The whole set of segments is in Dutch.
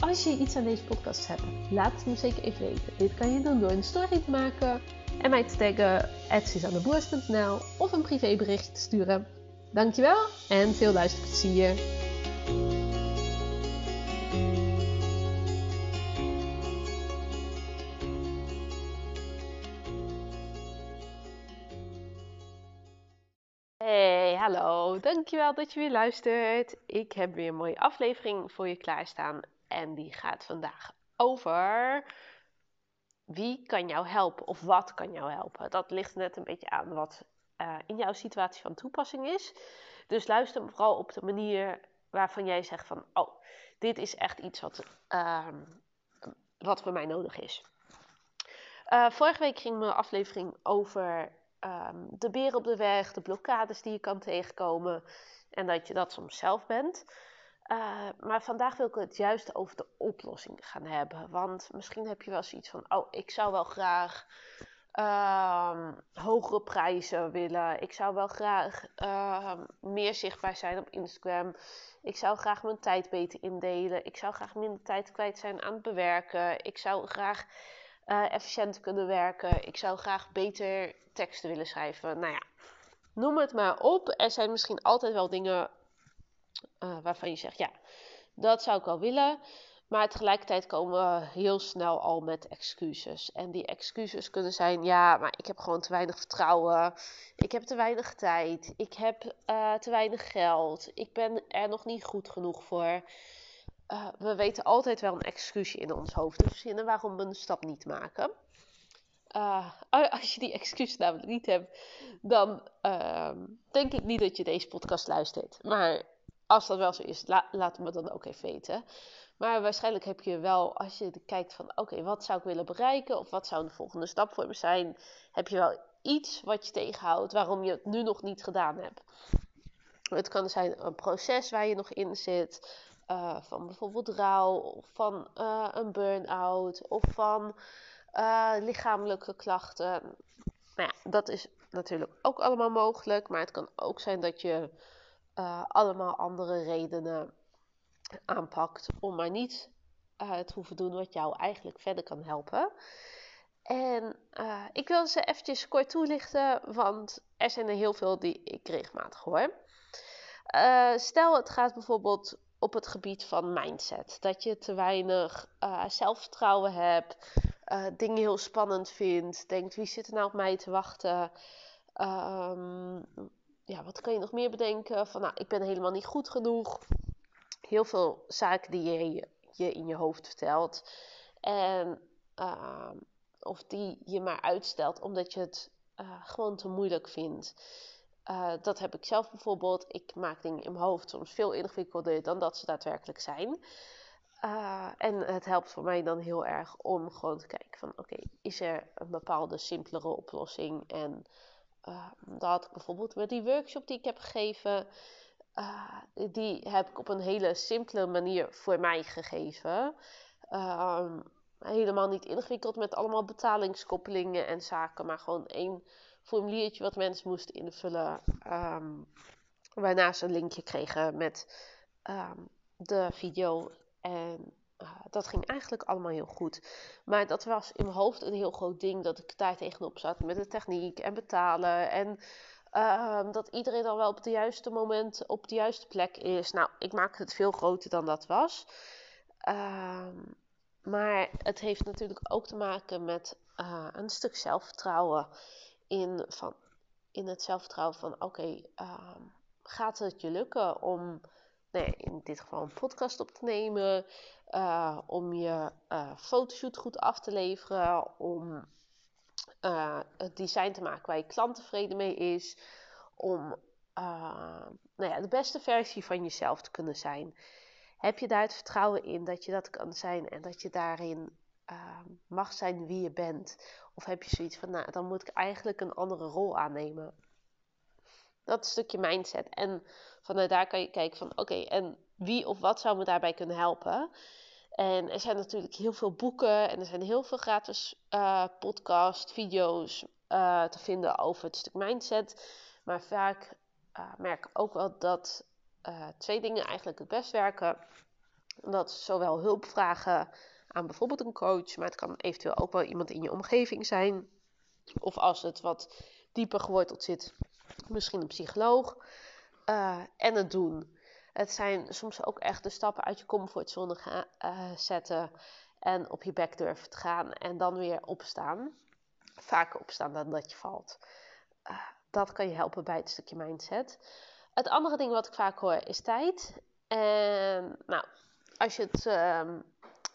Als je iets aan deze podcast hebt, laat het me zeker even weten. Dit kan je doen door een story te maken en mij te taggen @suzanneboers.nl of een privébericht te sturen. Dankjewel en veel. Hey, hallo. Dankjewel dat je weer luistert. Ik heb weer een mooie aflevering voor je klaarstaan. En die gaat vandaag over wie kan jou helpen of wat kan jou helpen. Dat ligt net een beetje aan wat uh, in jouw situatie van toepassing is. Dus luister vooral op de manier waarvan jij zegt van... Oh, dit is echt iets wat, uh, wat voor mij nodig is. Uh, vorige week ging mijn aflevering over um, de beren op de weg, de blokkades die je kan tegenkomen en dat je dat soms zelf bent. Uh, maar vandaag wil ik het juist over de oplossing gaan hebben. Want misschien heb je wel zoiets van: oh, ik zou wel graag uh, hogere prijzen willen. Ik zou wel graag uh, meer zichtbaar zijn op Instagram. Ik zou graag mijn tijd beter indelen. Ik zou graag minder tijd kwijt zijn aan het bewerken. Ik zou graag uh, efficiënter kunnen werken. Ik zou graag beter teksten willen schrijven. Nou ja, noem het maar op. Er zijn misschien altijd wel dingen uh, waarvan je zegt, ja, dat zou ik wel willen. Maar tegelijkertijd komen we heel snel al met excuses. En die excuses kunnen zijn: ja, maar ik heb gewoon te weinig vertrouwen. Ik heb te weinig tijd. Ik heb uh, te weinig geld. Ik ben er nog niet goed genoeg voor. Uh, we weten altijd wel een excuusje in ons hoofd te verzinnen waarom we een stap niet maken. Als je die excuus namelijk niet hebt, dan uh, denk ik niet dat je deze podcast luistert. Maar als dat wel zo is, la laat me dan ook even weten. Maar waarschijnlijk heb je wel, als je kijkt van oké, wat zou ik willen bereiken? Of wat zou de volgende stap voor me zijn? Heb je wel iets wat je tegenhoudt waarom je het nu nog niet gedaan hebt? Het kan zijn een proces waar je nog in zit. Uh, van bijvoorbeeld rouw, of van uh, een burn-out, of van uh, lichamelijke klachten. Nou ja, dat is natuurlijk ook allemaal mogelijk. Maar het kan ook zijn dat je uh, allemaal andere redenen aanpakt om maar niet uh, te hoeven doen wat jou eigenlijk verder kan helpen. En uh, ik wil ze eventjes kort toelichten, want er zijn er heel veel die ik regelmatig hoor. stel, het gaat bijvoorbeeld op het gebied van mindset. Dat je te weinig zelfvertrouwen hebt, dingen heel spannend vindt, denkt wie zit er nou op mij te wachten. Um, ja, wat kan je nog meer bedenken? Van nou, ik ben helemaal niet goed genoeg. Heel veel zaken die je je in je hoofd vertelt. En uh, of die je maar uitstelt omdat je het uh, gewoon te moeilijk vindt. Uh, dat heb ik zelf bijvoorbeeld. Ik maak dingen in mijn hoofd soms veel ingewikkelder dan dat ze daadwerkelijk zijn. Uh, en het helpt voor mij dan heel erg om gewoon te kijken van oké, is er een bepaalde simpelere oplossing? En uh, dat ik bijvoorbeeld met die workshop die ik heb gegeven. Uh, die heb ik op een hele simpele manier voor mij gegeven. Uh, helemaal niet ingewikkeld met allemaal betalingskoppelingen en zaken. Maar gewoon één formuliertje wat mensen moesten invullen. Um, waarna ze een linkje kregen met de video. En uh, dat ging eigenlijk allemaal heel goed. Maar dat was in mijn hoofd een heel groot ding dat ik daar tegenop zat met de techniek en betalen. En uh, dat iedereen dan wel op het juiste moment op de juiste plek is. Nou, ik maak het veel groter dan dat was. Uh, maar het heeft natuurlijk ook te maken met uh, een stuk zelfvertrouwen. In, van, in het zelfvertrouwen van oké, ehm, gaat het je lukken om in dit geval een podcast op te nemen, uh, om je uh, fotoshoot goed af te leveren, om uh, het design te maken waar je klant tevreden mee is, om nou ja, de beste versie van jezelf te kunnen zijn. heb je daar het vertrouwen in dat je dat kan zijn en dat je daarin mag zijn wie je bent? Of heb je zoiets van, nou, dan moet ik eigenlijk een andere rol aannemen? Dat stukje mindset. En vanuit daar kan je kijken van, oké, en wie of wat zou me daarbij kunnen helpen? En er zijn natuurlijk heel veel boeken en er zijn heel veel gratis uh, podcast, video's uh, te vinden over het stuk mindset. Maar vaak uh, merk ik ook wel dat twee dingen eigenlijk het best werken. Dat zowel hulp vragen aan bijvoorbeeld een coach, maar het kan eventueel ook wel iemand in je omgeving zijn. Of als het wat dieper geworteld zit, misschien een psycholoog. en het doen. Het zijn soms ook echt de stappen uit je comfortzone gaan, uh, zetten en op je bek durven te gaan en dan weer opstaan. Vaker opstaan dan dat je valt. Uh, dat kan je helpen bij het stukje mindset. Het andere ding wat ik vaak hoor is tijd. En nou, als je het um,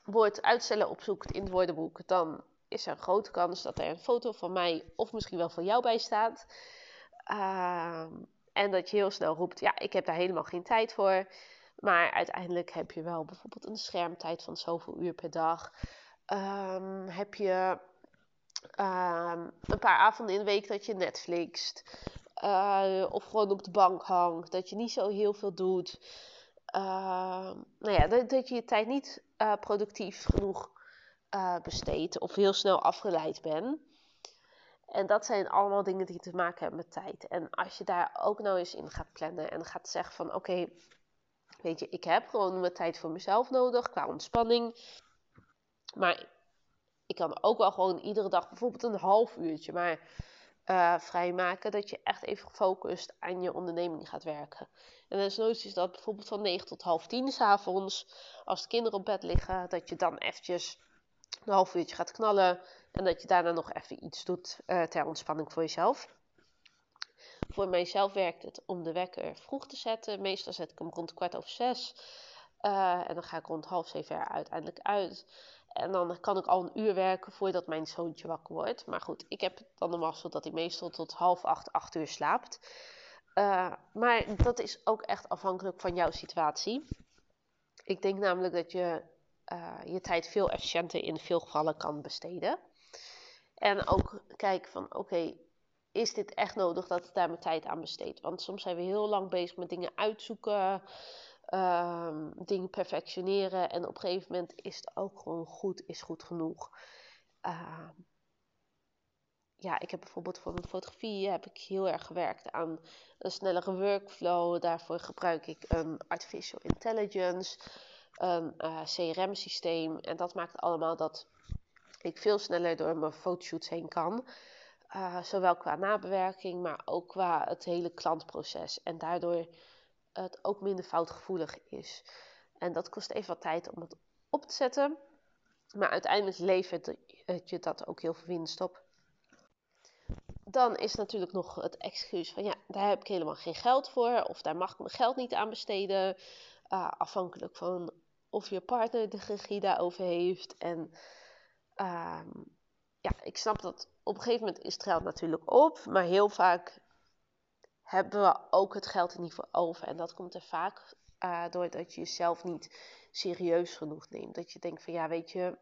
woord uitstellen opzoekt in het woordenboek, dan is er een grote kans dat er een foto van mij of misschien wel van jou bij staat. Uh, en dat je heel snel roept, ja, ik heb daar helemaal geen tijd voor. Maar uiteindelijk heb je wel bijvoorbeeld een schermtijd van zoveel uur per dag. Um, heb je um, een paar avonden in de week dat je Netflixt. Uh, of gewoon op de bank hangt. Dat je niet zo heel veel doet. Uh, nou ja, dat, dat, je je tijd niet uh, productief genoeg eh, besteedt. Of heel snel afgeleid bent. En dat zijn allemaal dingen die te maken hebben met tijd. En als je daar ook nou eens in gaat plannen en gaat zeggen van oké, weet je, ik heb gewoon mijn tijd voor mezelf nodig qua ontspanning. Maar ik kan ook wel gewoon iedere dag bijvoorbeeld een half uurtje maar uh, vrijmaken. Dat je echt even gefocust aan je onderneming gaat werken. En dan is dat bijvoorbeeld van 9 tot half 10 s avonds. Als de kinderen op bed liggen, dat je dan eventjes een half uurtje gaat knallen. En dat je daarna nog even iets doet uh, ter ontspanning voor jezelf. Voor mijzelf werkt het om de wekker vroeg te zetten. Meestal zet ik hem rond kwart over zes. Uh, en dan ga ik rond half zeven uiteindelijk uit. En dan kan ik al een uur werken voordat mijn zoontje wakker wordt. Maar goed, ik heb dan de mazzel dat hij meestal tot half acht, acht uur slaapt. Uh, maar dat is ook echt afhankelijk van jouw situatie. Ik denk namelijk dat je uh, je tijd veel efficiënter in veel gevallen kan besteden. En ook kijken van oké, is dit echt nodig dat ik daar mijn tijd aan besteed? Want soms zijn we heel lang bezig met dingen uitzoeken, um, dingen perfectioneren. En op een gegeven moment is het ook gewoon goed, is goed genoeg. Uh, ja, ik heb bijvoorbeeld voor mijn fotografie heb ik heel erg gewerkt aan een snellere workflow. Daarvoor gebruik ik een artificial intelligence een uh, eh, CRM-systeem. En dat maakt allemaal dat ik veel sneller door mijn fotoshoots heen kan. Uh, zowel qua nabewerking, maar ook qua het hele klantproces. En daardoor het ook minder foutgevoelig is. En dat kost even wat tijd om het op te zetten. Maar uiteindelijk levert je dat ook heel veel winst op. Dan is natuurlijk nog het excuus van ja, daar heb ik helemaal geen geld voor. Of daar mag ik mijn geld niet aan besteden. Uh, afhankelijk van of je partner de regie daarover heeft. En ehm, ja, ik snap dat op een gegeven moment is het geld natuurlijk op, maar heel vaak hebben we ook het geld er niet voor over. En dat komt er vaak uh, doordat je jezelf niet serieus genoeg neemt. Dat je denkt van ja, weet je,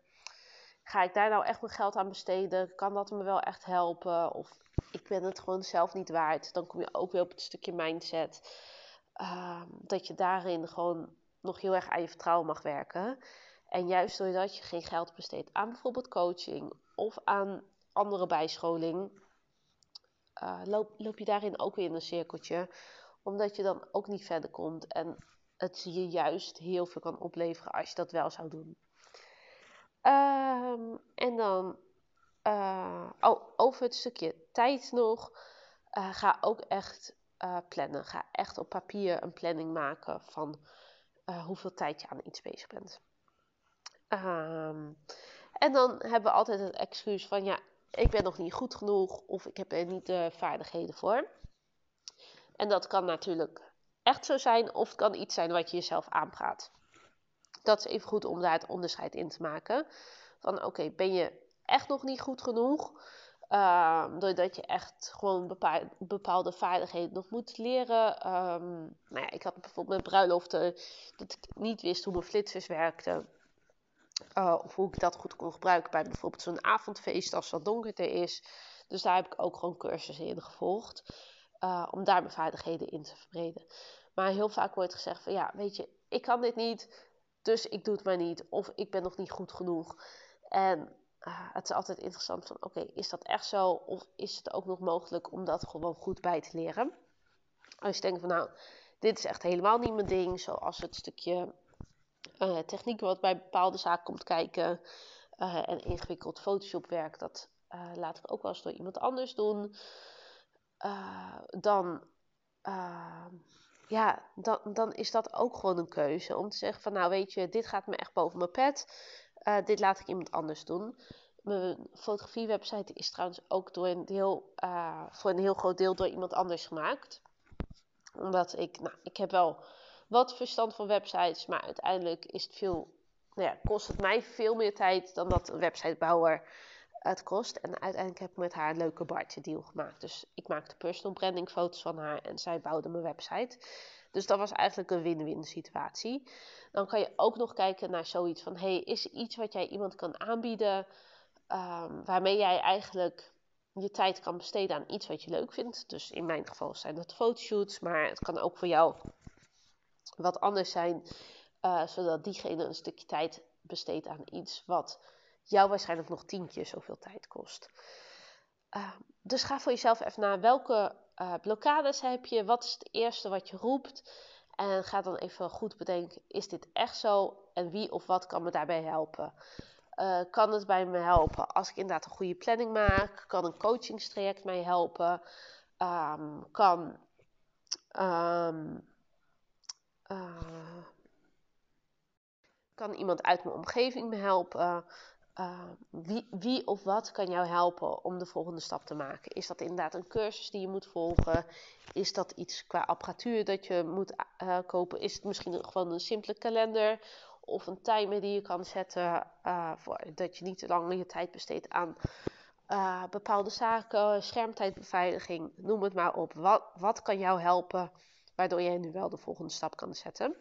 ga ik daar nou echt mijn geld aan besteden? Kan dat me wel echt helpen? Of ik ben het gewoon zelf niet waard. Dan kom je ook weer op het stukje mindset. Ehm, dat je daarin gewoon nog heel erg aan je vertrouwen mag werken. En juist doordat je geen geld besteedt aan bijvoorbeeld coaching of aan andere bijscholing, uh, loop, loop je daarin ook weer in een cirkeltje. Omdat je dan ook niet verder komt. En het je juist heel veel kan opleveren als je dat wel zou doen. Um, en dan uh, oh, over het stukje tijd nog. Uh, ga ook echt plannen. Ga echt op papier een planning maken van uh, hoeveel tijd je aan iets bezig bent. Um, en dan hebben we altijd het excuus van ja, ik ben nog niet goed genoeg of ik heb er niet de vaardigheden voor. En dat kan natuurlijk echt zo zijn of het kan iets zijn wat je jezelf aanpraat. Dat is even goed om daar het onderscheid in te maken. Van oké, ben je echt nog niet goed genoeg? Um, doordat je echt gewoon bepaalde vaardigheden nog moet leren. Um, nou ja, ik had bijvoorbeeld met bruiloften dat ik niet wist hoe mijn flitsers werkten. Uh, of hoe ik dat goed kon gebruiken bij bijvoorbeeld zo'n avondfeest als het donkerder is. Dus daar heb ik ook gewoon cursussen in gevolgd. Uh, om daar mijn vaardigheden in te verbreden. Maar heel vaak wordt gezegd van ja, weet je, ik kan dit niet, dus ik doe het maar niet. Of ik ben nog niet goed genoeg. En uh, het is altijd interessant van oké, is dat echt zo? Of is het ook nog mogelijk om dat gewoon goed bij te leren? Als je denkt van nou, dit is echt helemaal niet mijn ding. Zoals het stukje uh, techniek wat bij bepaalde zaken komt kijken. Uh, en ingewikkeld Photoshop werk, dat laat ik ook wel eens door iemand anders doen. dan ja, dan, dan is dat ook gewoon een keuze. Om te zeggen van nou weet je, dit gaat me echt boven mijn pet. Uh, dit laat ik iemand anders doen. Mijn fotografiewebsite is trouwens ook door uh, voor een heel groot deel door iemand anders gemaakt. Omdat ik, nou, ik heb wel wat verstand van websites, maar uiteindelijk is het veel, nou ja, kost het mij veel meer tijd dan dat een websitebouwer het kost. En uiteindelijk heb ik met haar een leuke bartje deal gemaakt. Dus ik maakte personal branding foto's van haar en zij bouwde mijn website. Dus dat was eigenlijk een win-win situatie. Dan kan je ook nog kijken naar zoiets van: hey, is er iets wat jij iemand kan aanbieden um, waarmee jij eigenlijk je tijd kan besteden aan iets wat je leuk vindt? Dus in mijn geval zijn dat fotoshoots, maar het kan ook voor jou wat anders zijn, uh, zodat diegene een stukje tijd besteedt aan iets wat jou waarschijnlijk nog tien keer zoveel tijd kost. Uh, dus ga voor jezelf even naar welke uh, blokkades heb je, wat is het eerste wat je roept. En ga dan even goed bedenken, is dit echt zo en wie of wat kan me daarbij helpen? Uh, kan het bij me helpen als ik inderdaad een goede planning maak? Kan een coachingstraject mij helpen? Um, kan, um, uh, kan iemand uit mijn omgeving me helpen? Uh, wie, wie, of wat kan jou helpen om de volgende stap te maken? Is dat inderdaad een cursus die je moet volgen? Is dat iets qua apparatuur dat je moet uh, kopen? Is het misschien gewoon een simpele kalender of een timer die je kan zetten, uh, voor, dat je niet te lang je tijd besteedt aan bepaalde zaken, schermtijdbeveiliging, noem het maar op. Wat, wat kan jou helpen waardoor jij nu wel de volgende stap kan zetten?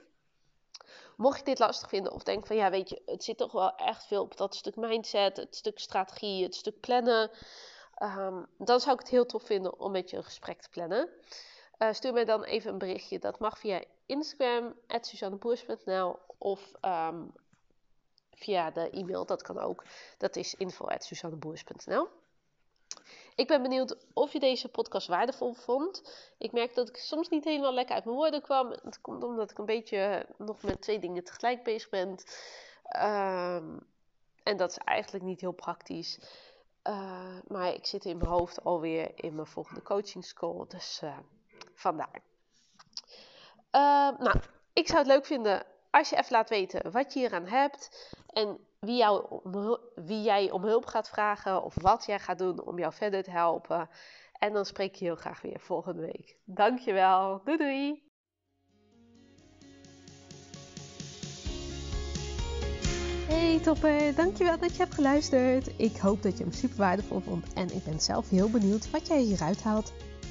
Mocht je dit lastig vinden of denk van ja, weet je, het zit toch wel echt veel op dat stuk mindset, het stuk strategie, het stuk plannen. Um, dan zou ik het heel tof vinden om met je een gesprek te plannen. Uh, stuur mij dan even een berichtje. Dat mag via Instagram, suzanneboers.nl of um, via de e-mail. Dat kan ook. Dat is info.suzanneboers.nl ik ben benieuwd of je deze podcast waardevol vond. Ik merk dat ik soms niet helemaal lekker uit mijn woorden kwam. Het komt omdat ik een beetje nog met twee dingen tegelijk bezig ben. Um, en dat is eigenlijk niet heel praktisch. Uh, maar ik zit in mijn hoofd alweer in mijn volgende coaching school. Dus uh, vandaar. Uh, nou, ik zou het leuk vinden als je even laat weten wat je hieraan hebt. En wie, wie jij om hulp gaat vragen of wat jij gaat doen om jou verder te helpen. En dan spreek je heel graag weer volgende week. Dankjewel. Doei doei. Hey topper, dankjewel dat je hebt geluisterd. Ik hoop dat je hem super waardevol vond en ik ben zelf heel benieuwd wat jij hieruit haalt.